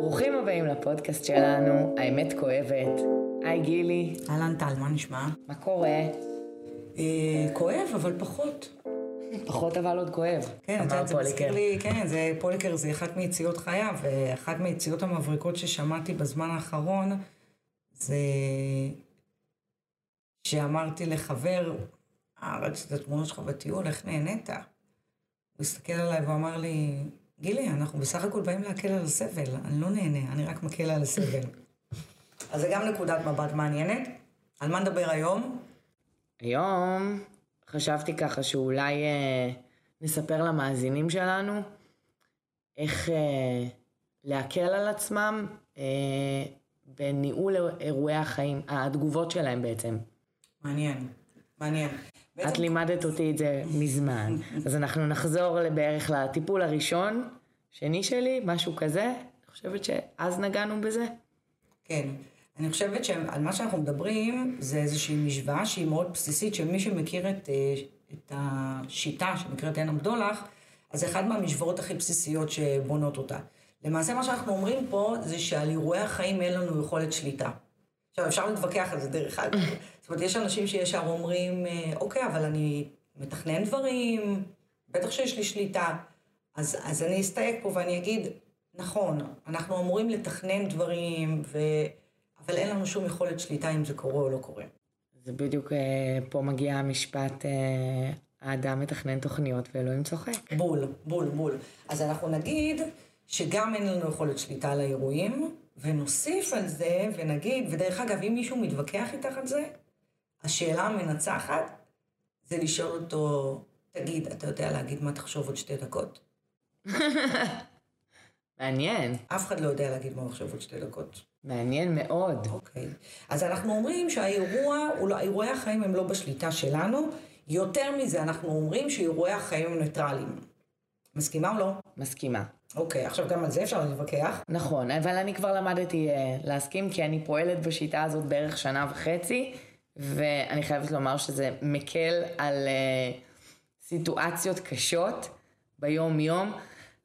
ברוכים הבאים לפודקאסט שלנו, האמת כואבת. היי גילי, אהלן טל, מה נשמע? מה קורה? אה, כואב, אבל פחות. פחות אבל עוד כואב, כן, את אמר יודעת, זה פוליקר. מזכיר לי, כן, זה פוליקר זה אחת מיציאות חייו, ואחת מיציאות המבריקות ששמעתי בזמן האחרון, זה שאמרתי לחבר, אה, ראיתי את התמונות שלך בטיול, איך נהנית? הוא הסתכל עליי ואמר לי, גילי, אנחנו בסך הכל באים להקל על הסבל, אני לא נהנה, אני רק מקל על הסבל. אז זה גם נקודת מבט מעניינת. על מה נדבר היום? היום חשבתי ככה שאולי אה, נספר למאזינים שלנו איך אה, להקל על עצמם אה, בניהול אירועי החיים, התגובות שלהם בעצם. מעניין, מעניין. את לימדת אותי את זה מזמן, אז אנחנו נחזור בערך לטיפול הראשון, שני שלי, משהו כזה. אני חושבת שאז נגענו בזה. כן. אני חושבת שעל מה שאנחנו מדברים זה איזושהי משוואה שהיא מאוד בסיסית, שמי שמכיר את, אה, את השיטה שנקראת עין הבדולח, אז אחד מהמשוואות הכי בסיסיות שבונות אותה. למעשה מה שאנחנו אומרים פה זה שעל אירועי החיים אין לנו יכולת שליטה. עכשיו אפשר להתווכח על זה דרך אגב. זאת אומרת, יש אנשים שישר אומרים, אה, אוקיי, אבל אני מתכנן דברים, בטח שיש לי שליטה. אז, אז אני אסתייג פה ואני אגיד, נכון, אנחנו אמורים לתכנן דברים, ו... אבל אין לנו שום יכולת שליטה אם זה קורה או לא קורה. זה בדיוק אה, פה מגיע המשפט, אה, האדם מתכנן תוכניות ואלוהים צוחק. בול, בול, בול. אז אנחנו נגיד שגם אין לנו יכולת שליטה על האירועים, ונוסיף על זה ונגיד, ודרך אגב, אם מישהו מתווכח איתך על זה, השאלה המנצחת זה לשאול אותו, תגיד, אתה יודע להגיד מה תחשוב עוד שתי דקות? מעניין, אף אחד לא יודע להגיד מה הוא יחשוב עוד שתי דקות. מעניין מאוד. אוקיי. אז אנחנו אומרים שהאירוע, לא, אירועי החיים הם לא בשליטה שלנו. יותר מזה, אנחנו אומרים שאירועי החיים הם ניטרליים. מסכימה או לא? מסכימה. אוקיי, עכשיו גם על זה אפשר להתווכח. נכון, אבל אני כבר למדתי אה, להסכים, כי אני פועלת בשיטה הזאת בערך שנה וחצי, ואני חייבת לומר שזה מקל על אה, סיטואציות קשות ביום-יום.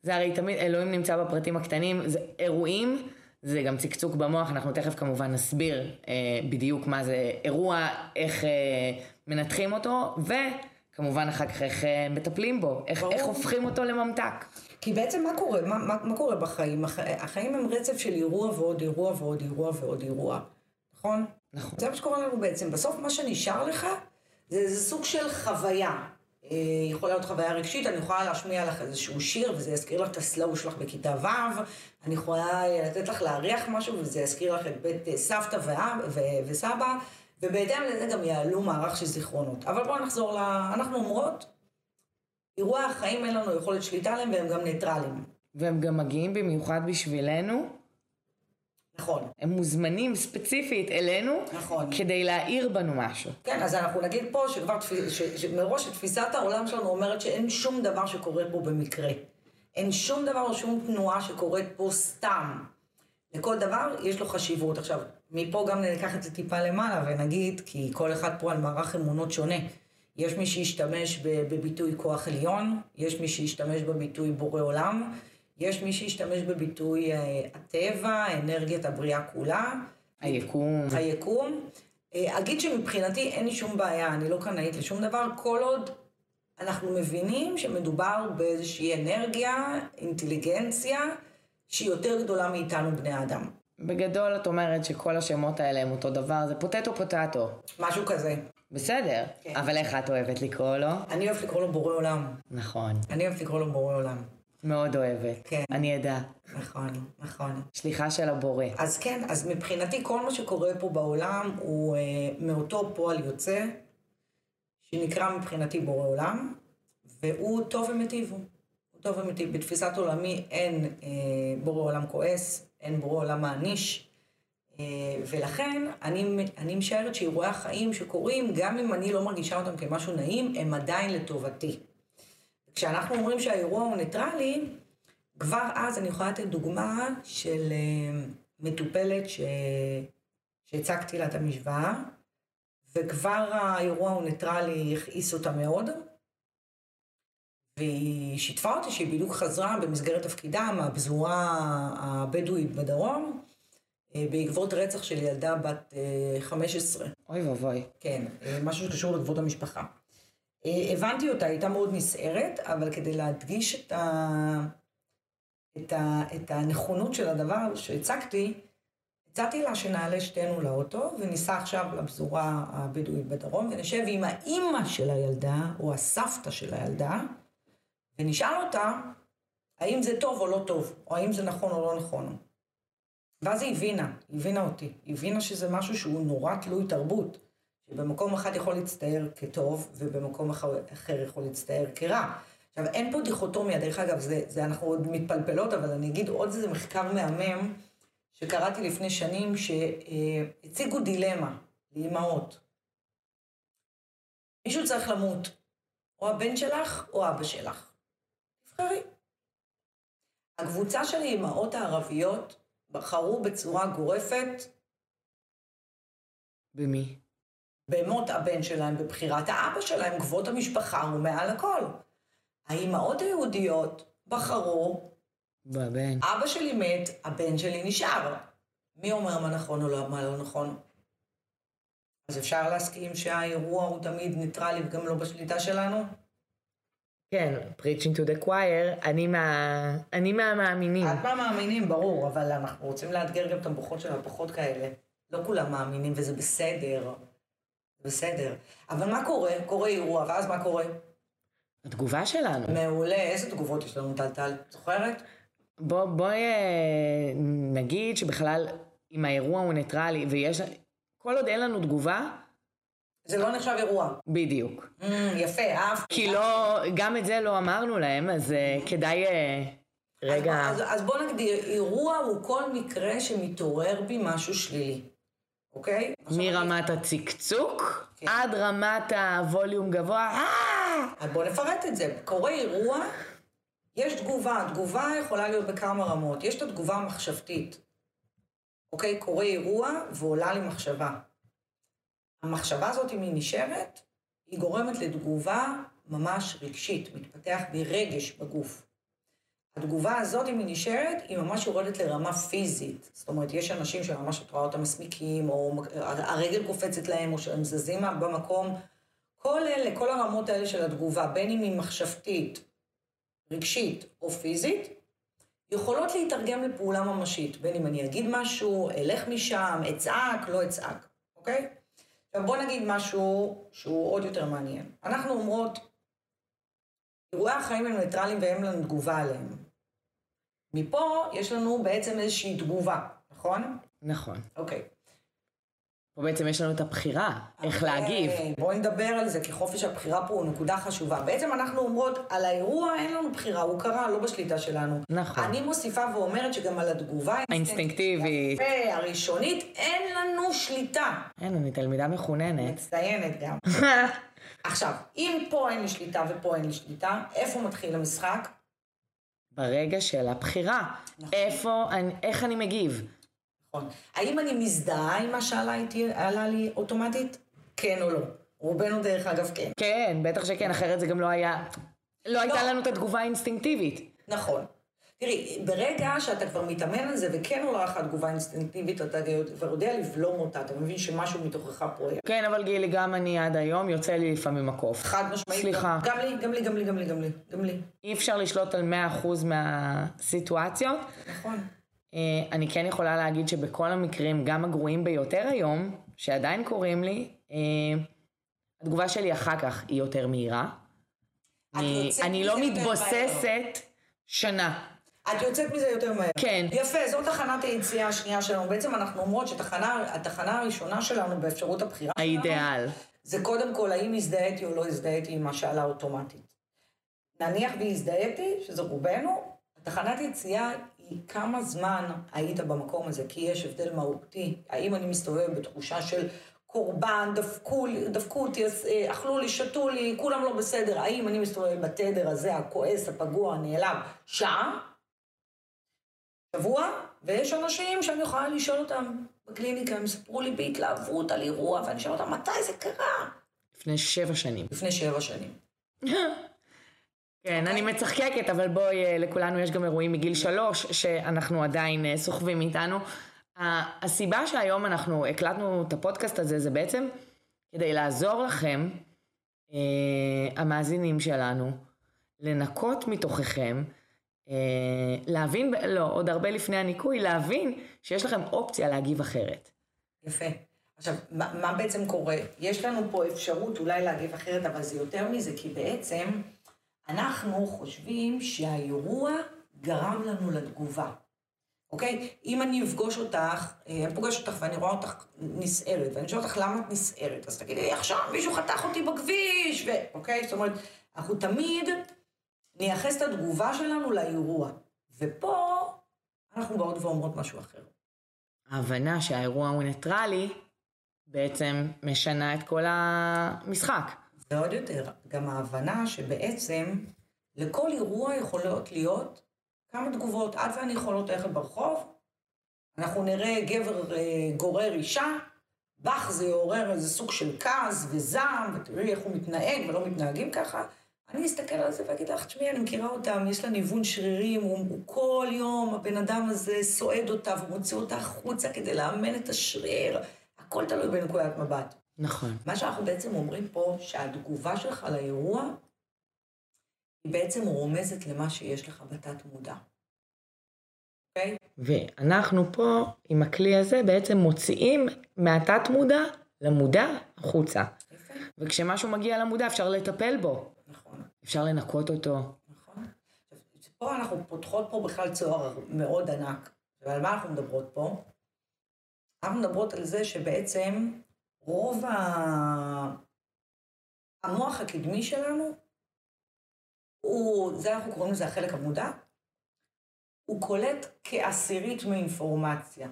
זה הרי תמיד, אלוהים נמצא בפרטים הקטנים, זה אירועים, זה גם צקצוק במוח, אנחנו תכף כמובן נסביר אה, בדיוק מה זה אירוע, איך אה, מנתחים אותו, וכמובן אחר כך איך אה, מטפלים בו, איך, ברור. איך הופכים אותו לממתק. כי בעצם מה קורה? מה, מה, מה קורה בחיים? הח, החיים הם רצף של אירוע ועוד אירוע ועוד אירוע ועוד אירוע. נכון? נכון. זה מה שקורה לנו בעצם. בסוף מה שנשאר לך זה איזה סוג של חוויה. אה, יכולה להיות חוויה רגשית, אני יכולה להשמיע לך איזשהו שיר וזה יזכיר לך את הסלואו שלך בכיתה ו', אני יכולה לתת לך להריח משהו וזה יזכיר לך את בית אה, סבתא ואב, ו, וסבא, ובהתאם לזה גם יעלו מערך של זיכרונות. אבל בואו נחזור ל... אנחנו אומרות, אירועי החיים אין לנו יכולת שליטה עליהם והם גם ניטרלים. והם גם מגיעים במיוחד בשבילנו, נכון. הם מוזמנים ספציפית אלינו, נכון. כדי להעיר בנו משהו. כן, אז אנחנו נגיד פה שכבר ש, שמראש תפיסת העולם שלנו אומרת שאין שום דבר שקורה פה במקרה. אין שום דבר או שום תנועה שקורית פה סתם. לכל דבר יש לו חשיבות. עכשיו, מפה גם ניקח את זה טיפה למעלה ונגיד, כי כל אחד פה על מערך אמונות שונה. יש מי שישתמש בביטוי כוח עליון, יש מי שישתמש בביטוי בורא עולם, יש מי שישתמש בביטוי אה, הטבע, אנרגיית הבריאה כולה. היקום. היקום. אה, אגיד שמבחינתי אין לי שום בעיה, אני לא קנאית לשום דבר, כל עוד אנחנו מבינים שמדובר באיזושהי אנרגיה, אינטליגנציה, שהיא יותר גדולה מאיתנו בני אדם. בגדול את אומרת שכל השמות האלה הם אותו דבר, זה פוטטו פוטטו. משהו כזה. בסדר, כן. אבל איך את אוהבת לקרוא לו? אני אוהבת לקרוא לו בורא עולם. נכון, אני אוהבת לקרוא לו בורא עולם. מאוד אוהבת. כן. אני אדע. נכון, נכון. שליחה של הבורא. אז כן, אז מבחינתי כל מה שקורה פה בעולם הוא אה, מאותו פועל יוצא, שנקרא מבחינתי בורא עולם, והוא טוב ומיטיב. הוא טוב ומיטיב. בתפיסת עולמי אין אה, בורא עולם כועס, אין בורא עולם מעניש, ולכן אני, אני משערת שאירועי החיים שקורים, גם אם אני לא מרגישה אותם כמשהו נעים, הם עדיין לטובתי. כשאנחנו אומרים שהאירוע הוא ניטרלי, כבר אז אני יכולה לתת דוגמה של אה, מטופלת ש... שהצגתי לה את המשוואה, וכבר האירוע הוא ניטרלי הכעיס אותה מאוד, והיא שיתפה אותי שהיא בדיוק חזרה במסגרת תפקידה מהפזורה הבדואית בדרום, אה, בעקבות רצח של ילדה בת 15. אוי ואבוי. כן, משהו שקשור לכבוד המשפחה. הבנתי אותה, היא הייתה מאוד נסערת, אבל כדי להדגיש את, ה... את, ה... את הנכונות של הדבר שהצגתי, הצעתי לה שנעלה שתינו לאוטו וניסע עכשיו לפזורה הבדואית בדרום ונשב עם האימא של הילדה או הסבתא של הילדה ונשאל אותה האם זה טוב או לא טוב, או האם זה נכון או לא נכון. ואז היא הבינה, היא הבינה אותי, היא הבינה שזה משהו שהוא נורא תלוי תרבות, שבמקום אחד יכול להצטייר כטוב ובמקום אחר יכול להצטייר כרע. עכשיו, אין פה דיכוטומיה, דרך אגב, זה, זה אנחנו עוד מתפלפלות, אבל אני אגיד עוד איזה מחקר מהמם. שקראתי לפני שנים, שהציגו דילמה לאימהות. מישהו צריך למות, או הבן שלך או אבא שלך. תבחרי. הקבוצה של האימהות הערביות בחרו בצורה גורפת במי? במות הבן שלהם, בבחירת האבא שלהם, כבוד המשפחה הוא מעל הכל. האימהות היהודיות בחרו בבן. אבא שלי מת, הבן שלי נשאר. מי אומר מה נכון או לא, מה לא נכון? אז אפשר להסכים שהאירוע הוא תמיד ניטרלי וגם לא בשליטה שלנו? כן, preaching to the choir, אני, מה... אני מהמאמינים. את מהמאמינים, ברור, אבל אנחנו רוצים לאתגר גם את המוחות של הפחות כאלה. לא כולם מאמינים וזה בסדר. בסדר. אבל מה קורה? קורה אירוע, ואז מה קורה? התגובה שלנו. מעולה. איזה תגובות יש לנו, טלטל? זוכרת? בוא, בואי אה, נגיד שבכלל, אם האירוע הוא ניטרלי ויש... כל עוד אין לנו תגובה... זה לא נחשב אירוע. בדיוק. Mm, יפה, אהב. כי לא, גם את זה לא אמרנו להם, אז uh, כדאי... Uh, רגע. אז, אז, אז בוא נגדיר, אירוע הוא כל מקרה שמתעורר בי משהו שלילי, אוקיי? מרמת אני... הצקצוק כן. עד רמת הווליום גבוה. אז בוא נפרט את זה. קורה אירוע יש תגובה, תגובה יכולה להיות בכמה רמות. יש את התגובה המחשבתית. אוקיי, קורה אירוע ועולה לי מחשבה. המחשבה הזאת, אם היא נשארת, היא גורמת לתגובה ממש רגשית, מתפתח בי רגש בגוף. התגובה הזאת, אם היא נשארת, היא ממש יורדת לרמה פיזית. זאת אומרת, יש אנשים שממש את רואה אותם מסמיקים, או הרגל קופצת להם, או שהם זזים במקום. כל אלה, כל הרמות האלה של התגובה, בין אם היא מחשבתית, רגשית או פיזית, יכולות להתרגם לפעולה ממשית, בין אם אני אגיד משהו, אלך משם, אצעק, לא אצעק, אוקיי? עכשיו בוא נגיד משהו שהוא עוד יותר מעניין. אנחנו אומרות, אירועי החיים הם ניטרליים ואין לנו תגובה עליהם. מפה יש לנו בעצם איזושהי תגובה, נכון? נכון. אוקיי. פה בעצם יש לנו את הבחירה, איך להגיב. בואי נדבר על זה, כי חופש הבחירה פה הוא נקודה חשובה. בעצם אנחנו אומרות, על האירוע אין לנו בחירה, הוא קרה, לא בשליטה שלנו. נכון. אני מוסיפה ואומרת שגם על התגובה האינסטינקטיבית, יפה, הראשונית, אין לנו שליטה. אין, אני תלמידה מחוננת. מצטיינת גם. עכשיו, אם פה אין לי שליטה ופה אין לי שליטה, איפה מתחיל המשחק? ברגע של הבחירה. נכון. איפה, איך אני מגיב. נכון. האם אני מזדהה עם מה שעלה לי אוטומטית? כן או לא. רובנו דרך אגב כן. כן, בטח שכן, אחרת זה גם לא היה... לא, לא. הייתה לנו את התגובה האינסטינקטיבית. נכון. תראי, ברגע שאתה כבר מתאמן על זה, וכן עולה לך תגובה אינסטינקטיבית, אתה כבר יודע לבלום אותה, אתה מבין שמשהו מתוכך פרויקט. כן, אבל גילי, גם אני עד היום, יוצא לי לפעמים עקוף. חד משמעית. סליחה. גם, גם לי, גם לי, גם לי, גם לי, גם לי, גם לי. אי אפשר לשלוט על 100% מהסיטואציות. נכון. אה, אני כן יכולה להגיד שבכל המקרים, גם הגרועים ביותר היום, שעדיין קורים לי, אה, התגובה שלי אחר כך היא יותר מהירה. אני, אני לא מתבוססת שנה. את יוצאת מזה יותר מהר. כן. יפה, זאת תחנת היציאה השנייה שלנו. בעצם אנחנו אומרות שהתחנה הראשונה שלנו באפשרות הבחירה האידיאל. שלנו, זה קודם כל האם הזדהיתי או לא הזדהיתי עם מה שעלה אוטומטית. נניח והזדהיתי, שזה רובנו, תחנת יציאה כמה זמן היית במקום הזה, כי יש הבדל מהותי. האם אני מסתובב בתחושה של קורבן, דפקו, דפקו אותי, אה, אכלו לי, שתו לי, כולם לא בסדר. האם אני מסתובב בתדר הזה, הכועס, הפגוע, הנעלב, שעה, שבוע, ויש אנשים שאני יכולה לשאול אותם בקליניקה, הם סיפרו לי בהתלהבות על אירוע, ואני שואל אותם, מתי זה קרה? לפני שבע שנים. לפני שבע שנים. כן, אני מצחקקת, אבל בואי, אה, לכולנו יש גם אירועים מגיל שלוש, שאנחנו עדיין אה, סוחבים איתנו. הסיבה שהיום אנחנו הקלטנו את הפודקאסט הזה, זה בעצם כדי לעזור לכם, אה, המאזינים שלנו, לנקות מתוככם, להבין, לא, עוד הרבה לפני הניקוי, להבין שיש לכם אופציה להגיב אחרת. יפה. עכשיו, מה, מה בעצם קורה? יש לנו פה אפשרות אולי להגיב אחרת, אבל זה יותר מזה, כי בעצם אנחנו חושבים שהאירוע גרם לנו לתגובה. אוקיי? אם אני אפגוש אותך, אה, אני פוגש אותך ואני רואה אותך נסערת, ואני שואל אותך למה את נסערת, אז תגידי עכשיו מישהו חתך אותי בכביש, ו... אוקיי? זאת אומרת, אנחנו תמיד נייחס את התגובה שלנו לאירוע. ופה אנחנו באות ואומרות משהו אחר. ההבנה שהאירוע הוא ניטרלי, בעצם משנה את כל המשחק. זה עוד יותר, גם ההבנה שבעצם לכל אירוע יכולות להיות כמה תגובות. את ואני יכולות ללכת ברחוב, אנחנו נראה גבר אה, גורר אישה, בך זה יעורר איזה סוג של כעס וזעם, ותראי איך הוא מתנהג ולא מתנהגים ככה. אני אסתכל על זה ואגיד לך, תשמעי, אני מכירה אותם, יש לה ניוון שרירים, הוא, הוא כל יום, הבן אדם הזה סועד אותה ומוציא אותה החוצה כדי לאמן את השריר. הכל תלוי בנקודת מבט. נכון. מה שאנחנו בעצם אומרים פה, שהתגובה שלך לאירוע, היא בעצם רומזת למה שיש לך בתת מודע. אוקיי? ואנחנו פה, עם הכלי הזה, בעצם מוציאים מהתת מודע למודע החוצה. יפה, וכשמשהו מגיע למודע אפשר לטפל בו, נכון, אפשר לנקות אותו. נכון. פה אנחנו פותחות פה בכלל צוהר מאוד ענק. ועל מה אנחנו מדברות פה? אנחנו מדברות על זה שבעצם רוב ה... המוח הקדמי שלנו, הוא, זה אנחנו קוראים לזה החלק המודע, הוא קולט כעשירית מאינפורמציה.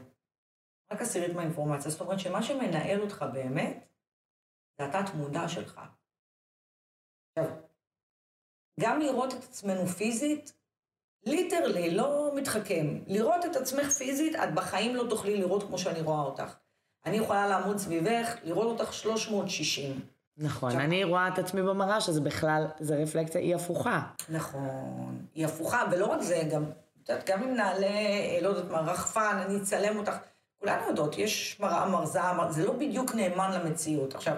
רק עשירית מהאינפורמציה. זאת אומרת שמה שמנהל אותך באמת, זה התת מודע שלך. עכשיו, גם לראות את עצמנו פיזית, ליטרלי, לא מתחכם. לראות את עצמך פיזית, את בחיים לא תוכלי לראות כמו שאני רואה אותך. אני יכולה לעמוד סביבך, לראות אותך 360. נכון, עכשיו- אני רואה את עצמי במראה שזה בכלל, זה רפלקציה, היא הפוכה. נכון. היא הפוכה, ולא רק זה, גם, את יודעת, גם אם נעלה, אה, לא יודעת מה, רחפן, אני אצלם אותך, כולנו יודעות, יש מראה מרזה, מר... זה לא בדיוק נאמן למציאות. עכשיו,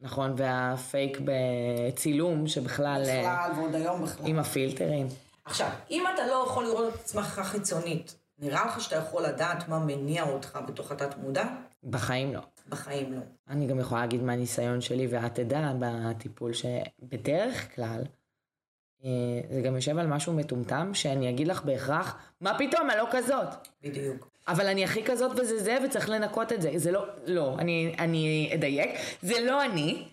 נכון, והפייק בצילום, שבכלל, אה, בכלל, ועוד היום בכלל. עם הפילטרים. עכשיו, אם אתה לא יכול לראות את עצמך חיצונית, נראה לך שאתה יכול לדעת מה מניע אותך בתוך התת מודע? בחיים לא. בחיים לא. אני גם יכולה להגיד מהניסיון שלי, ואת תדע בטיפול, שבדרך כלל, אה, זה גם יושב על משהו מטומטם, שאני אגיד לך בהכרח, מה פתאום, אני לא כזאת. בדיוק. אבל אני הכי כזאת וזה זה, וצריך לנקות את זה. זה לא, לא, אני, אני אדייק. זה לא אני.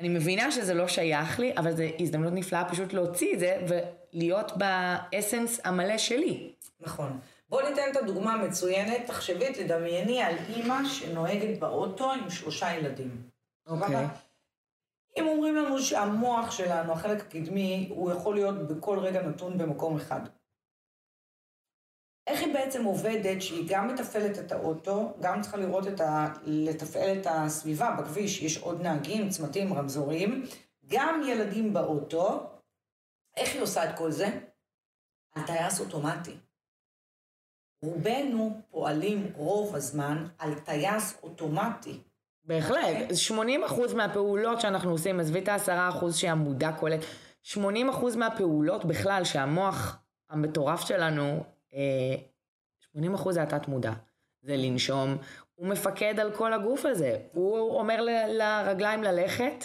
אני מבינה שזה לא שייך לי, אבל זו הזדמנות נפלאה פשוט להוציא את זה ולהיות באסנס המלא שלי. נכון. בואו ניתן את הדוגמה המצוינת. תחשבי, תדמייני על אימא שנוהגת באוטו עם שלושה ילדים. אוקיי. סבבה? אם אומרים לנו שהמוח שלנו, החלק הקדמי, הוא יכול להיות בכל רגע נתון במקום אחד. איך היא בעצם עובדת שהיא גם מתפעלת את האוטו, גם צריכה לראות את ה... לתפעל את הסביבה בכביש, יש עוד נהגים, צמתים, רמזורים, גם ילדים באוטו. איך היא עושה את כל זה? על טייס אוטומטי. רובנו פועלים רוב הזמן על טייס אוטומטי. בהחלט. 80% מהפעולות שאנחנו עושים, עזבי את ה-10% שהמודע קולט, 80% מהפעולות בכלל שהמוח המטורף שלנו, אה, 80% זה התת מודע. זה לנשום, הוא מפקד על כל הגוף הזה. הוא אומר ל- לרגליים ללכת,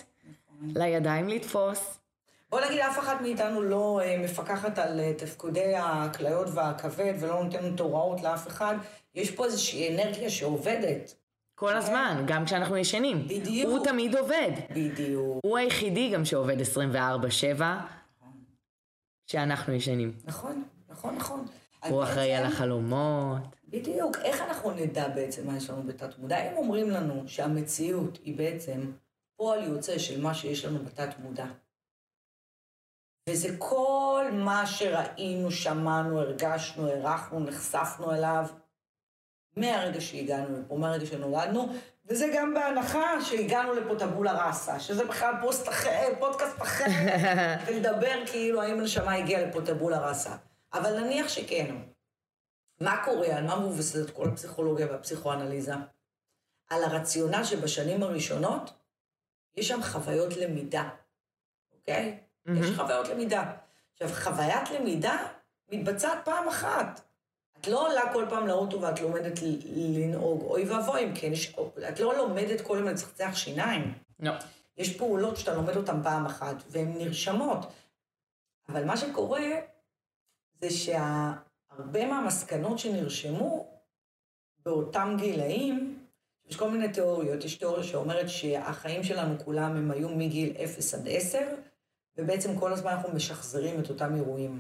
לידיים לתפוס. בוא נגיד, אף אחת מאיתנו לא אה, מפקחת על אה, תפקודי הכליות והכבד ולא נותנת הוראות לאף אחד. יש פה איזושהי אנרגיה שעובדת. כל הזמן, גם כשאנחנו ישנים. בדיוק. הוא תמיד עובד. בדיוק. הוא היחידי גם שעובד 24-7 כשאנחנו ישנים. נכון, נכון, נכון. הוא אחראי על החלומות. בדיוק. איך אנחנו נדע בעצם מה יש לנו בתת מודע? אם אומרים לנו שהמציאות היא בעצם פועל יוצא של מה שיש לנו בתת מודע, וזה כל מה שראינו, שמענו, הרגשנו, הערכנו, נחשפנו אליו, מהרגע שהגענו לפה, מהרגע שנולדנו, וזה גם בהנחה שהגענו לפה טבולה ראסה, שזה בכלל פוסט אחר, פודקאסט אחר, ולדבר כאילו האם הנשמה הגיעה לפה טבולה ראסה. אבל נניח שכן. מה קורה, על מה מבוססת כל הפסיכולוגיה והפסיכואנליזה? על הרציונל שבשנים הראשונות יש שם חוויות למידה, אוקיי? Mm-hmm. יש חוויות למידה. עכשיו, חוויית למידה מתבצעת פעם אחת. את לא עולה כל פעם לאוטו ואת לומדת לנהוג, אוי ואבוי אם כן, יש, את לא לומדת כל יום לצחצח שיניים. לא. יש פעולות שאתה לומד אותן פעם אחת, והן נרשמות. אבל מה שקורה זה שהרבה מהמסקנות שנרשמו באותם גילאים, יש כל מיני תיאוריות. יש תיאוריה שאומרת שהחיים שלנו כולם הם היו מגיל 0 עד 10, ובעצם כל הזמן אנחנו משחזרים את אותם אירועים.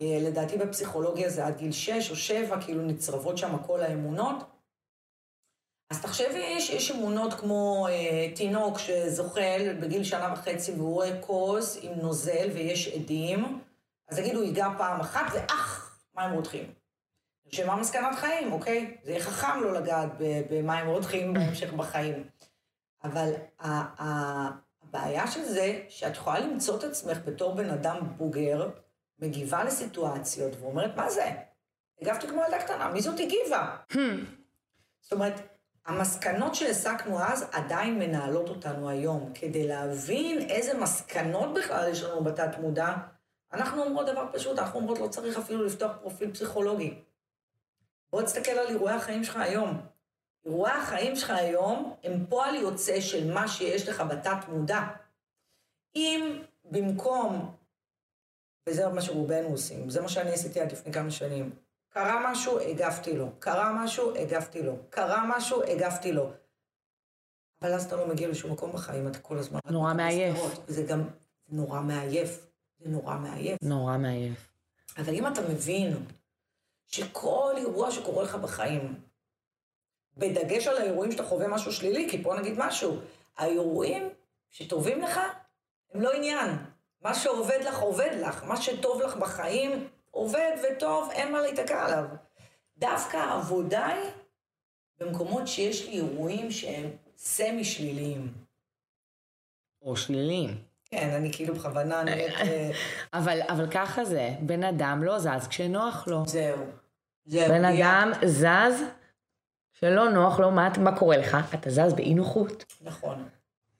אה, לדעתי בפסיכולוגיה זה עד גיל 6 או 7, כאילו נצרבות שם כל האמונות. אז תחשבי, יש, יש אמונות כמו אה, תינוק שזוחל בגיל שנה וחצי והוא רואה כוס עם נוזל ויש עדים, אז יגידו, הוא ייגע פעם אחת ואח, מים רותחים. שמה מסקנת חיים, אוקיי? זה יהיה חכם לא לגעת במים רותחים בהמשך בחיים. אבל הבעיה של זה, שאת יכולה למצוא את עצמך בתור בן אדם בוגר, מגיבה לסיטואציות ואומרת, מה זה? הגבתי כמו ילדה קטנה, מי זאת הגיבה? Hmm. זאת אומרת, המסקנות שהסקנו אז עדיין מנהלות אותנו היום. כדי להבין איזה מסקנות בכלל יש לנו בתת מודע, אנחנו אומרות דבר פשוט, אנחנו אומרות לא צריך אפילו לפתוח פרופיל פסיכולוגי. בוא תסתכל על אירועי החיים שלך היום. אירועי החיים שלך היום הם פועל יוצא של מה שיש לך בתת מודע. אם במקום וזה מה שרובנו עושים, זה מה שאני עשיתי עד לפני כמה שנים. קרה משהו, הגבתי לו. קרה משהו, הגבתי לו. קרה משהו, הגבתי לו. אבל אז אתה לא מגיע לשום מקום בחיים, אתה כל הזמן... נורא מעייף. זה גם נורא מעייף. זה נורא מעייף. נורא מעייף. אבל אם אתה מבין שכל אירוע שקורה לך בחיים, בדגש על האירועים שאתה חווה משהו שלילי, כי פה נגיד משהו, האירועים שטובים לך הם לא עניין. מה שעובד לך, עובד לך. מה שטוב לך בחיים, עובד וטוב, אין מה להיתקע עליו. דווקא העבודה היא במקומות שיש לי אירועים שהם סמי שליליים. או שליליים. כן, אני כאילו בכוונה נראית... אה, אבל, אבל ככה זה, בן אדם לא זז כשנוח לו. זהו. זהו. בן אדם זז כשלא נוח לו, מה, מה קורה לך? אתה זז באי נוחות. נכון.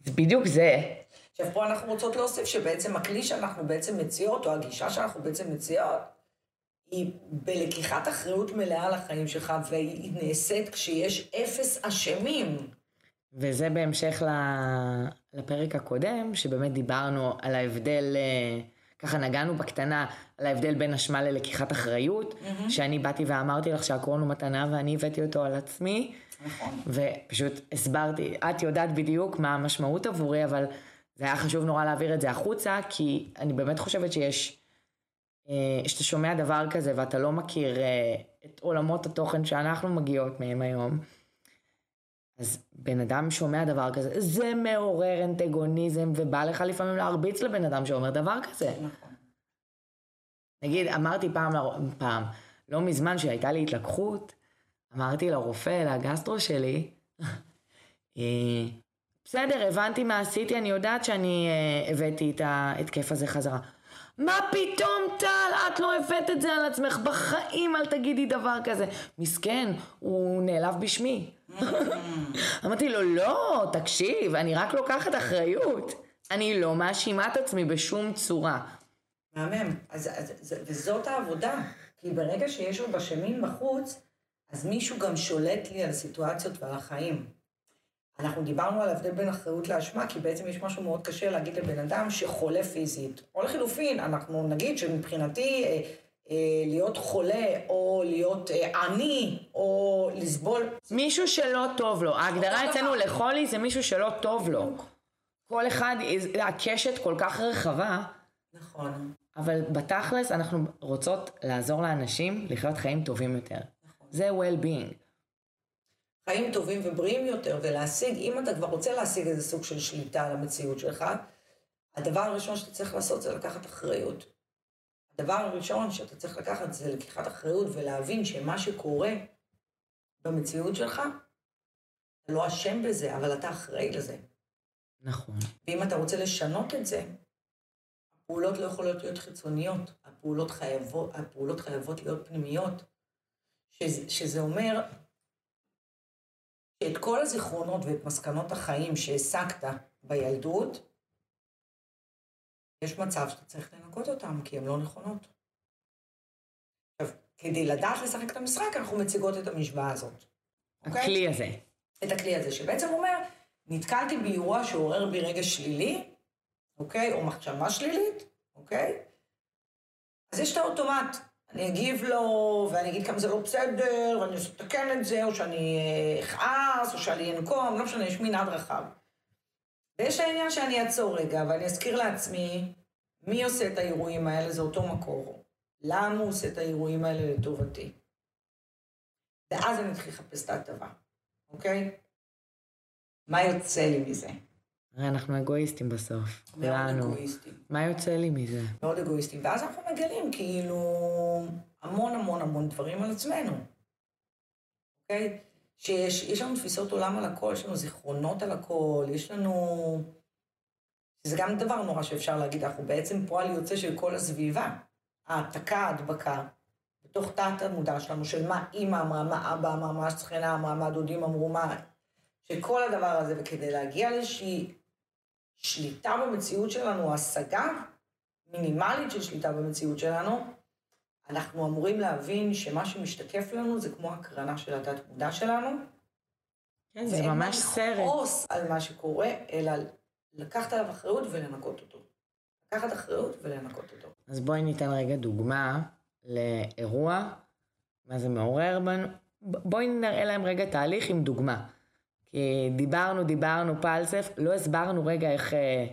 זה בדיוק זה. עכשיו, פה אנחנו רוצות להוסיף שבעצם הכלי שאנחנו בעצם מציעות, או הגישה שאנחנו בעצם מציעות, היא בלקיחת אחריות מלאה לחיים שלך, והיא נעשית כשיש אפס אשמים. וזה בהמשך לפרק הקודם, שבאמת דיברנו על ההבדל, אה, ככה נגענו בקטנה, על ההבדל בין אשמה ללקיחת אחריות, mm-hmm. שאני באתי ואמרתי לך שהקרון הוא מתנה ואני הבאתי אותו על עצמי. נכון. ופשוט הסברתי, את יודעת בדיוק מה המשמעות עבורי, אבל זה היה חשוב נורא להעביר את זה החוצה, כי אני באמת חושבת שיש, אה, שאתה שומע דבר כזה ואתה לא מכיר אה, את עולמות התוכן שאנחנו מגיעות מהם היום, אז בן אדם שומע דבר כזה, זה מעורר אנטגוניזם, ובא לך לפעמים להרביץ לבן אדם שאומר דבר כזה. נכון. נגיד, אמרתי פעם, פעם, לא מזמן שהייתה לי התלקחות, אמרתי לרופא, לגסטרו שלי, אה, בסדר, הבנתי מה עשיתי, אני יודעת שאני uh, הבאתי את ההתקף הזה חזרה. מה פתאום, טל, את לא הבאת את זה על עצמך, בחיים אל תגידי דבר כזה. מסכן, הוא נעלב בשמי. אמרתי לו, לא, תקשיב, אני רק לוקחת אחריות. אני לא מאשימה את עצמי בשום צורה. מהמם. אז, אז, וזאת העבודה. כי ברגע שיש עוד אשמים בחוץ, אז מישהו גם שולט לי על הסיטואציות ועל החיים. אנחנו דיברנו על ההבדל בין אחריות לאשמה, כי בעצם יש משהו מאוד קשה להגיד לבן אדם שחולה פיזית. או לחילופין, אנחנו נגיד שמבחינתי אה, אה, להיות חולה, או להיות אה, עני, או לסבול... מישהו שלא טוב לו. ההגדרה אצלנו לחולי זה מישהו שלא טוב לו. כל אחד, הקשת כל כך רחבה. נכון. אבל בתכלס אנחנו רוצות לעזור לאנשים לחיות חיים טובים יותר. נכון. זה well-being. חיים טובים ובריאים יותר, ולהשיג, אם אתה כבר רוצה להשיג איזה סוג של שליטה על המציאות שלך, הדבר הראשון שאתה צריך לעשות זה לקחת אחריות. הדבר הראשון שאתה צריך לקחת זה לקיחת אחריות ולהבין שמה שקורה במציאות שלך, אתה לא אשם בזה, אבל אתה אחראי לזה. נכון. ואם אתה רוצה לשנות את זה, הפעולות לא יכולות להיות חיצוניות, הפעולות חייבות, הפעולות חייבות להיות פנימיות. שזה, שזה אומר שאת כל הזיכרונות ואת מסקנות החיים שהשגת בילדות, יש מצב שאתה צריך לנקות אותם, כי הן לא נכונות. עכשיו, כדי לדעת לשחק את המשחק, אנחנו מציגות את המשוואה הזאת. אוקיי? הכלי הזה. את הכלי הזה, שבעצם אומר, נתקלתי באירוע שעורר בי רגע שלילי, אוקיי? או מחשבה שלילית, אוקיי? אז יש את האוטומט. אני אגיב לו, ואני אגיד כמה זה לא בסדר, ואני אנסה לתקן את זה, או שאני אה, אכעס, או שאני אנקום, לא משנה, יש מנעד רחב. ויש העניין שאני אעצור רגע, ואני אזכיר לעצמי, מי עושה את האירועים האלה, זה אותו מקור. למה הוא עושה את האירועים האלה לטובתי? ואז אני אתחיל לחפש את ההטבה, אוקיי? מה יוצא לי מזה? הרי אנחנו אגואיסטים בסוף. מאוד אגואיסטים. מה יוצא לי מזה? מאוד אגואיסטים. ואז אנחנו מגלים כאילו המון המון המון דברים על עצמנו, אוקיי? שיש לנו תפיסות עולם על הכל, יש לנו זיכרונות על הכל, יש לנו... זה גם דבר נורא שאפשר להגיד, אנחנו בעצם פועל יוצא של כל הסביבה. העתקה, ההדבקה, בתוך תת המודע שלנו, של מה אימא אמרה, מה אבא אמר, מה השכנה אמרה, מה הדודים אמרו, מה... שכל הדבר הזה, וכדי להגיע לאיזושהי שליטה במציאות שלנו, השגה מינימלית של שליטה במציאות שלנו, אנחנו אמורים להבין שמה שמשתקף לנו זה כמו הקרנה של התת-מודע שלנו. כן, זה ממש סרט. ואין מה לכעוס על מה שקורה, אלא לקחת עליו אחריות ולנקות אותו. לקחת אחריות ולנקות אותו. אז בואי ניתן רגע דוגמה לאירוע, מה זה מעורר בנו. בואי נראה להם רגע תהליך עם דוגמה. כי דיברנו, דיברנו פלסף, לא הסברנו רגע איך, אה,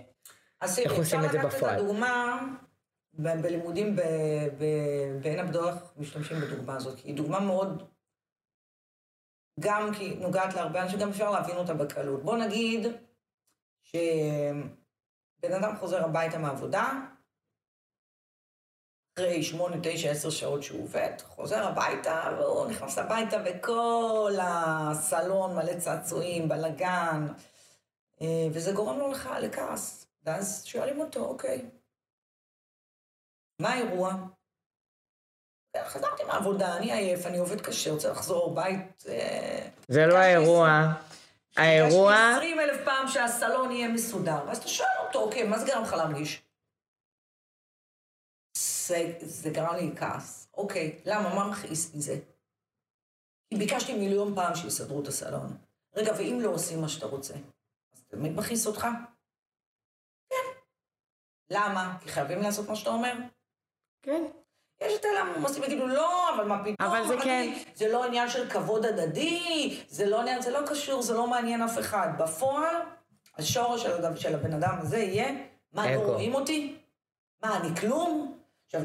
איך עושים את זה בפועל. אפשר לקחת את הדוגמה, ב- בלימודים בעין הבדוח משתמשים בדוגמה הזאת, כי היא דוגמה מאוד, גם כי נוגעת להרבה אנשים, גם אפשר להבין אותה בקלות. בוא נגיד שבן אדם חוזר הביתה מהעבודה, אחרי שמונה, תשע, עשר שעות שהוא עובד, חוזר הביתה, והוא נכנס הביתה וכל הסלון מלא צעצועים, בלאגן, אה, וזה גורם לו לך לכעס. ואז שואלים אותו, אוקיי, מה האירוע? חזרתי מהעבודה, אני עייף, אני עובד קשה, רוצה לחזור בית... אה, זה לא האירוע. האירוע... יש לי 20 אלף פעם שהסלון יהיה מסודר. ואז אתה שואל אותו, אוקיי, מה זה גרם לך להרגיש? זה, זה גרם לי כעס. אוקיי, למה? מה מכעיס מזה? כי ביקשתי מיליון פעם שיסדרו את הסלון. רגע, ואם לא עושים מה שאתה רוצה, אז באמת מכעיס אותך? כן. למה? כי חייבים לעשות מה שאתה אומר? כן. יש את אלה המומסים יגידו, לא, אבל מה פתאום? אבל זה כן. זה לא עניין של כבוד הדדי, זה לא עניין, זה לא קשור, זה לא מעניין אף אחד. בפועל, השורש של, של הבן אדם הזה יהיה, מה, לא רואים אותי? מה, אני כלום? עכשיו,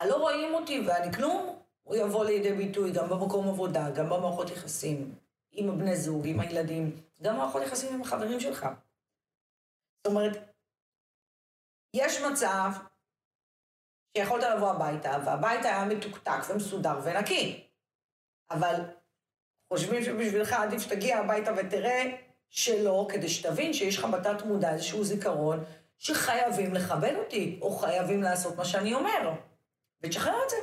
הלא רואים אותי ואני כלום, הוא יבוא לידי ביטוי גם במקום עבודה, גם במערכות יחסים, עם הבני זוג, עם הילדים, גם במערכות יחסים עם החברים שלך. זאת אומרת, יש מצב שיכולת לבוא הביתה, והבית היה מתוקתק ומסודר ונקי, אבל חושבים שבשבילך עדיף שתגיע הביתה ותראה שלא, כדי שתבין שיש לך בתת מודע איזשהו זיכרון שחייבים לכבד אותי, או חייבים לעשות מה שאני אומר, ותשחרר את זה.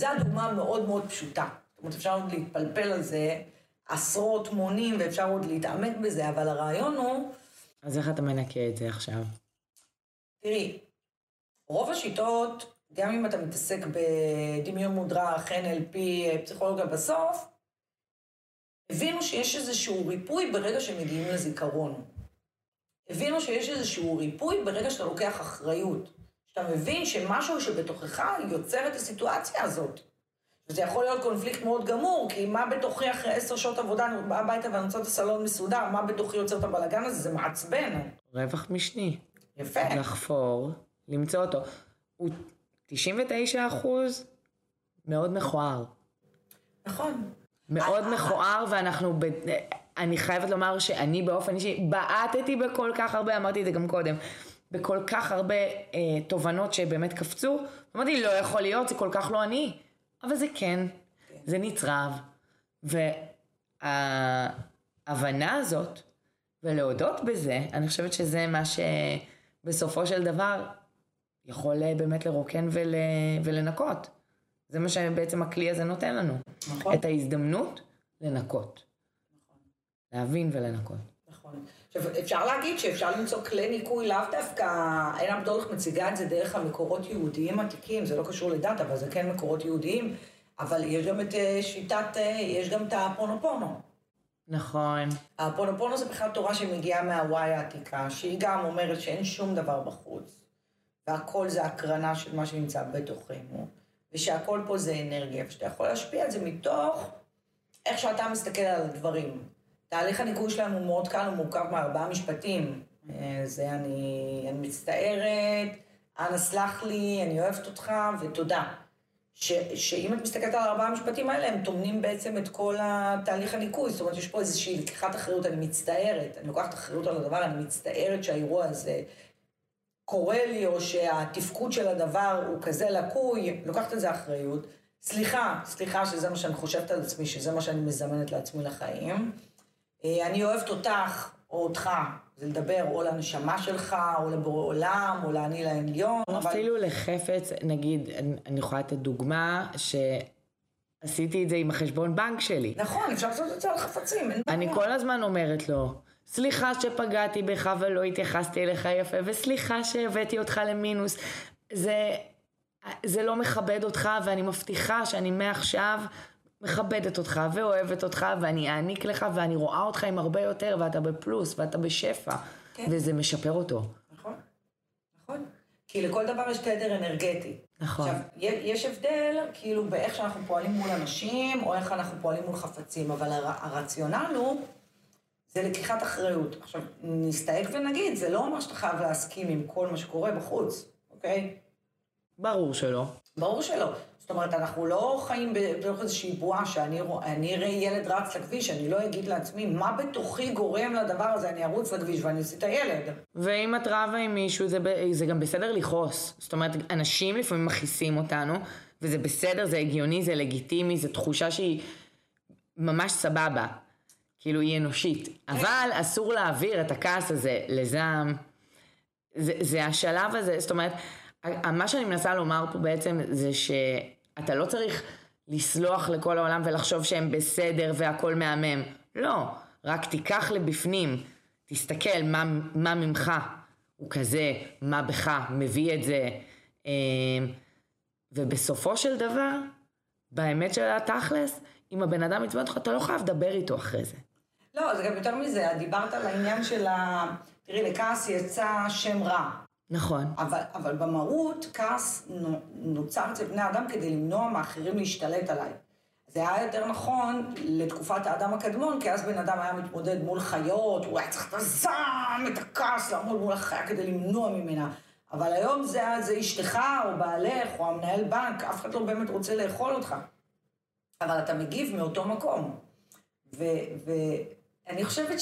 זו הדוגמה המאוד מאוד פשוטה. זאת אומרת, אפשר עוד להתפלפל על זה עשרות מונים, ואפשר עוד להתעמק בזה, אבל הרעיון הוא... אז איך אתה מנקה את זה עכשיו? תראי, רוב השיטות, גם אם אתה מתעסק בדמיון מודרך, NLP, פסיכולוגיה בסוף, הבינו שיש איזשהו ריפוי ברגע שמגיעים לזיכרון. הבינו שיש איזשהו ריפוי ברגע שאתה לוקח אחריות. שאתה מבין שמשהו שבתוכך יוצר את הסיטואציה הזאת. וזה יכול להיות קונפליקט מאוד גמור, כי מה בתוכי אחרי עשר שעות עבודה, אני באה הביתה ואני רוצה את הסלון מסודר, מה בתוכי יוצר את הבלאגן הזה? זה מעצבן. רווח משני. יפה. לחפור, למצוא אותו. הוא 99 אחוז מאוד מכוער. נכון. מאוד מכוער, ואנחנו ב... אני חייבת לומר שאני באופן אישי בעטתי בכל כך הרבה, אמרתי את זה גם קודם, בכל כך הרבה אה, תובנות שבאמת קפצו. אמרתי, לא יכול להיות, זה כל כך לא אני. אבל זה כן. זה נצרב. וההבנה הזאת, ולהודות בזה, אני חושבת שזה מה שבסופו של דבר יכול אה, באמת לרוקן ול... ולנקות. זה מה שבעצם הכלי הזה נותן לנו. נכון. את ההזדמנות לנקות. להבין ולנקות. נכון. עכשיו, אפשר להגיד שאפשר למצוא כלי ניקוי לאו דווקא, עין הבדולח מציגה את זה דרך המקורות יהודיים עתיקים, זה לא קשור לדת, אבל זה כן מקורות יהודיים, אבל יש גם את אה, שיטת, אה, יש גם את הפונופונו. נכון. הפונופונו זה בכלל תורה שמגיעה מהוואי העתיקה, שהיא גם אומרת שאין שום דבר בחוץ, והכל זה הקרנה של מה שנמצא בתוכנו, ושהכל פה זה אנרגיה, ושאתה יכול להשפיע על זה מתוך איך שאתה מסתכל על הדברים. תהליך הניקוי שלנו הוא מאוד קל, הוא מורכב מארבעה משפטים. אה, זה אני, אני מצטערת, אנא סלח לי, אני אוהבת אותך, ותודה. ש, שאם את מסתכלת על ארבעה המשפטים האלה, הם טומנים בעצם את כל התהליך הניקוי. זאת אומרת, יש פה איזושהי לקיחת אחריות, אני מצטערת, אני לוקחת אחריות על הדבר, אני מצטערת שהאירוע הזה קורה לי, או שהתפקוד של הדבר הוא כזה לקוי, לוקחת את זה אחריות. סליחה, סליחה שזה מה שאני חושבת על עצמי, שזה מה שאני מזמנת לעצמי לחיים. אה, אני אוהבת אותך או אותך, זה לדבר או לנשמה שלך, או לבורא עולם, או לאני לעליון. או אבל- אפילו לחפץ, נגיד, אני- יכולה לתת דוגמה שעשיתי את זה עם החשבון בנק שלי. נכון, אפשר לעשות את זה על חפצים, אני. כל הזמן אומרת לו, סליחה שפגעתי בך ולא התייחסתי אליך יפה, וסליחה שהבאתי אותך למינוס. זה, זה לא מכבד אותך, ואני מבטיחה שאני מעכשיו מכבדת אותך ואוהבת אותך, ואני אעניק לך, ואני רואה אותך עם הרבה יותר, ואתה בפלוס, ואתה בשפע. כן. וזה משפר אותו. נכון, נכון. כי לכל דבר יש תדר אנרגטי. נכון. עכשיו, יש הבדל, כאילו, באיך שאנחנו פועלים מול אנשים, או איך אנחנו פועלים מול חפצים, אבל הר- הרציונל הוא, זה לקיחת אחריות. עכשיו, נסתייג ונגיד, זה לא אומר שאתה חייב להסכים עם כל מה שקורה בחוץ, אוקיי? ברור שלא. ברור שלא. זאת אומרת, אנחנו לא חיים בתוך איזושהי בועה שאני אראה ילד רץ לכביש, אני לא אגיד לעצמי, מה בתוכי גורם לדבר הזה, אני ארוץ לכביש ואני אוציא את הילד. ואם את רבה עם מישהו, זה, זה גם בסדר לכעוס. זאת אומרת, אנשים לפעמים מכעיסים אותנו, וזה בסדר, זה הגיוני, זה לגיטימי, זו תחושה שהיא ממש סבבה. כאילו, היא אנושית. אבל אסור להעביר את הכעס הזה לזעם. זה, זה השלב הזה, זאת אומרת, מה שאני מנסה לומר פה בעצם זה שאתה לא צריך לסלוח לכל העולם ולחשוב שהם בסדר והכל מהמם. לא, רק תיקח לבפנים, תסתכל מה, מה ממך הוא כזה, מה בך מביא את זה. אמ, ובסופו של דבר, באמת של התכלס, אם הבן אדם עצבן אותך, אתה לא חייב לדבר איתו אחרי זה. לא, זה גם יותר מזה, דיברת על העניין של ה... תראי, לכעס יצא שם רע. נכון. אבל, אבל במהות, כעס נו- נוצר אצל בני אדם כדי למנוע מאחרים להשתלט עליי. זה היה יותר נכון לתקופת האדם הקדמון, כי אז בן אדם היה מתמודד מול חיות, הוא היה צריך את הזעם, את הכעס, לעמוד מול החיה כדי למנוע ממנה. אבל היום זה, זה אשתך, או בעלך, או המנהל בנק, אף אחד לא באמת רוצה לאכול אותך. אבל אתה מגיב מאותו מקום. ואני חושבת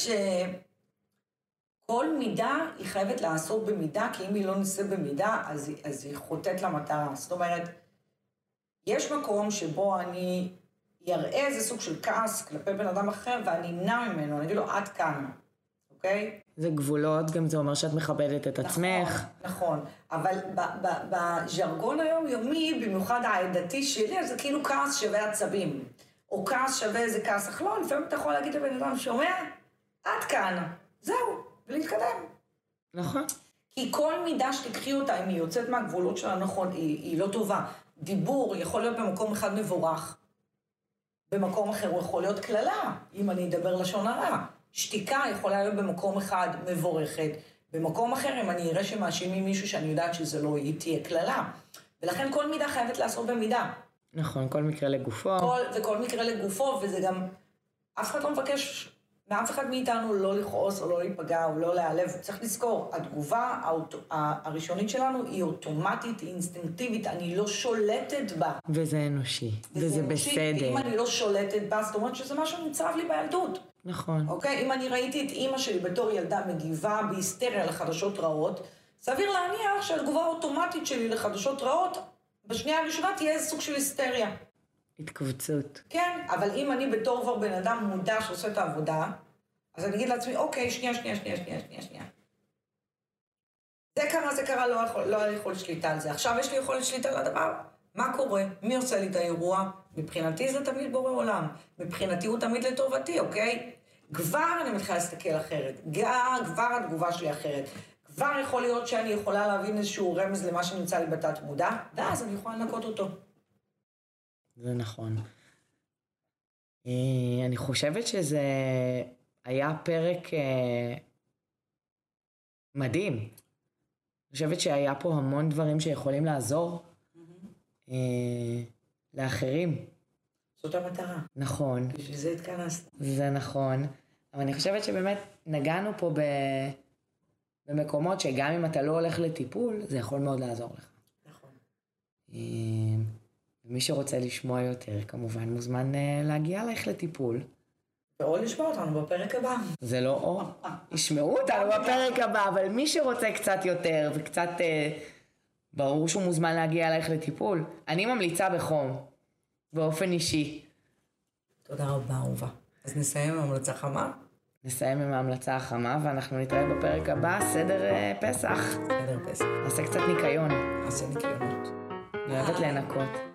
שכל מידה היא חייבת לעשות במידה, כי אם היא לא נעשית במידה, אז, אז היא חוטאת למטרה. זאת אומרת, יש מקום שבו אני אראה איזה סוג של כעס כלפי בן אדם אחר, ואני אמנע ממנו, אני אגיד לו, עד כאן, אוקיי? זה גבולות, גם זה אומר שאת מכבדת את עצמך. נכון, נכון. אבל בז'רגון היומיומי, במיוחד העדתי שלי, זה כאילו כעס שווה עצבים. או כעס שווה איזה כעס אך לא, לפעמים אתה יכול להגיד לבן אדם, שומע? עד כאן. זהו, ולהתקדם. נכון. כי כל מידה שתקחי אותה, אם היא יוצאת מהגבולות שלה נכון, היא, היא לא טובה. דיבור יכול להיות במקום אחד מבורך, במקום אחר הוא יכול להיות קללה, אם אני אדבר לשון הרע. שתיקה יכולה להיות במקום אחד מבורכת, במקום אחר, אם אני אראה שמאשימים מישהו שאני יודעת שזה לא היא, תהיה קללה. ולכן כל מידה חייבת לעשות במידה. נכון, כל מקרה לגופו. כל, וכל מקרה לגופו, וזה גם, אף אחד לא מבקש מאף אחד מאיתנו לא לכעוס או לא להיפגע או לא להיעלב. צריך לזכור, התגובה האוט... הראשונית שלנו היא אוטומטית, היא אינסטינקטיבית, אני לא שולטת בה. וזה אנושי. וזה אנושי, בסדר. ואם אני לא שולטת בה, זאת אומרת שזה משהו שנצרב לי בילדות. נכון. אוקיי? אם אני ראיתי את אימא שלי בתור ילדה מגיבה בהיסטריה לחדשות רעות, סביר להניח שהתגובה האוטומטית שלי לחדשות רעות, בשנייה הראשונה תהיה איזה סוג של היסטריה. התכווצות. כן, אבל אם אני בתור כבר בן אדם מודע שעושה את העבודה, אז אני אגיד לעצמי, אוקיי, שנייה, שנייה, שנייה, שנייה, שנייה, שנייה. זה קרה, זה קרה, לא יכול, לא היה לי שליטה על זה. עכשיו יש לי יכולת שליטה על הדבר. מה קורה? מי עושה לי את האירוע? מבחינתי זה תמיד בורא עולם. מבחינתי הוא תמיד לטובתי, אוקיי? כבר אני מתחילה להסתכל אחרת. כבר התגובה שלי אחרת. כבר יכול להיות שאני יכולה להבין איזשהו רמז למה שנמצא לי בתת מודע, ואז אני יכולה לנקות אותו. זה נכון. אה, אני חושבת שזה היה פרק אה, מדהים. אני חושבת שהיה פה המון דברים שיכולים לעזור mm-hmm. לאחרים. זאת המטרה. נכון. בשביל זה התכנסת. זה נכון. אבל אני חושבת שבאמת נגענו פה ב... במקומות שגם אם אתה לא הולך לטיפול, זה יכול מאוד לעזור לך. נכון. מי שרוצה לשמוע יותר, כמובן מוזמן אה, להגיע אלייך לטיפול. או לשמוע אותנו בפרק הבא. זה לא או, ישמעו אותנו בפרק הבא, אבל מי שרוצה קצת יותר וקצת, אה, ברור שהוא מוזמן להגיע אלייך לטיפול. אני ממליצה בחום, באופן אישי. תודה רבה, אהובה. אז נסיים עם המלצה חמה? נסיים עם ההמלצה החמה, ואנחנו נתראה בפרק הבא, סדר אה, פסח. סדר פסח. נעשה קצת ניקיון. נעשה ניקיונות. אני אוהבת לנקות.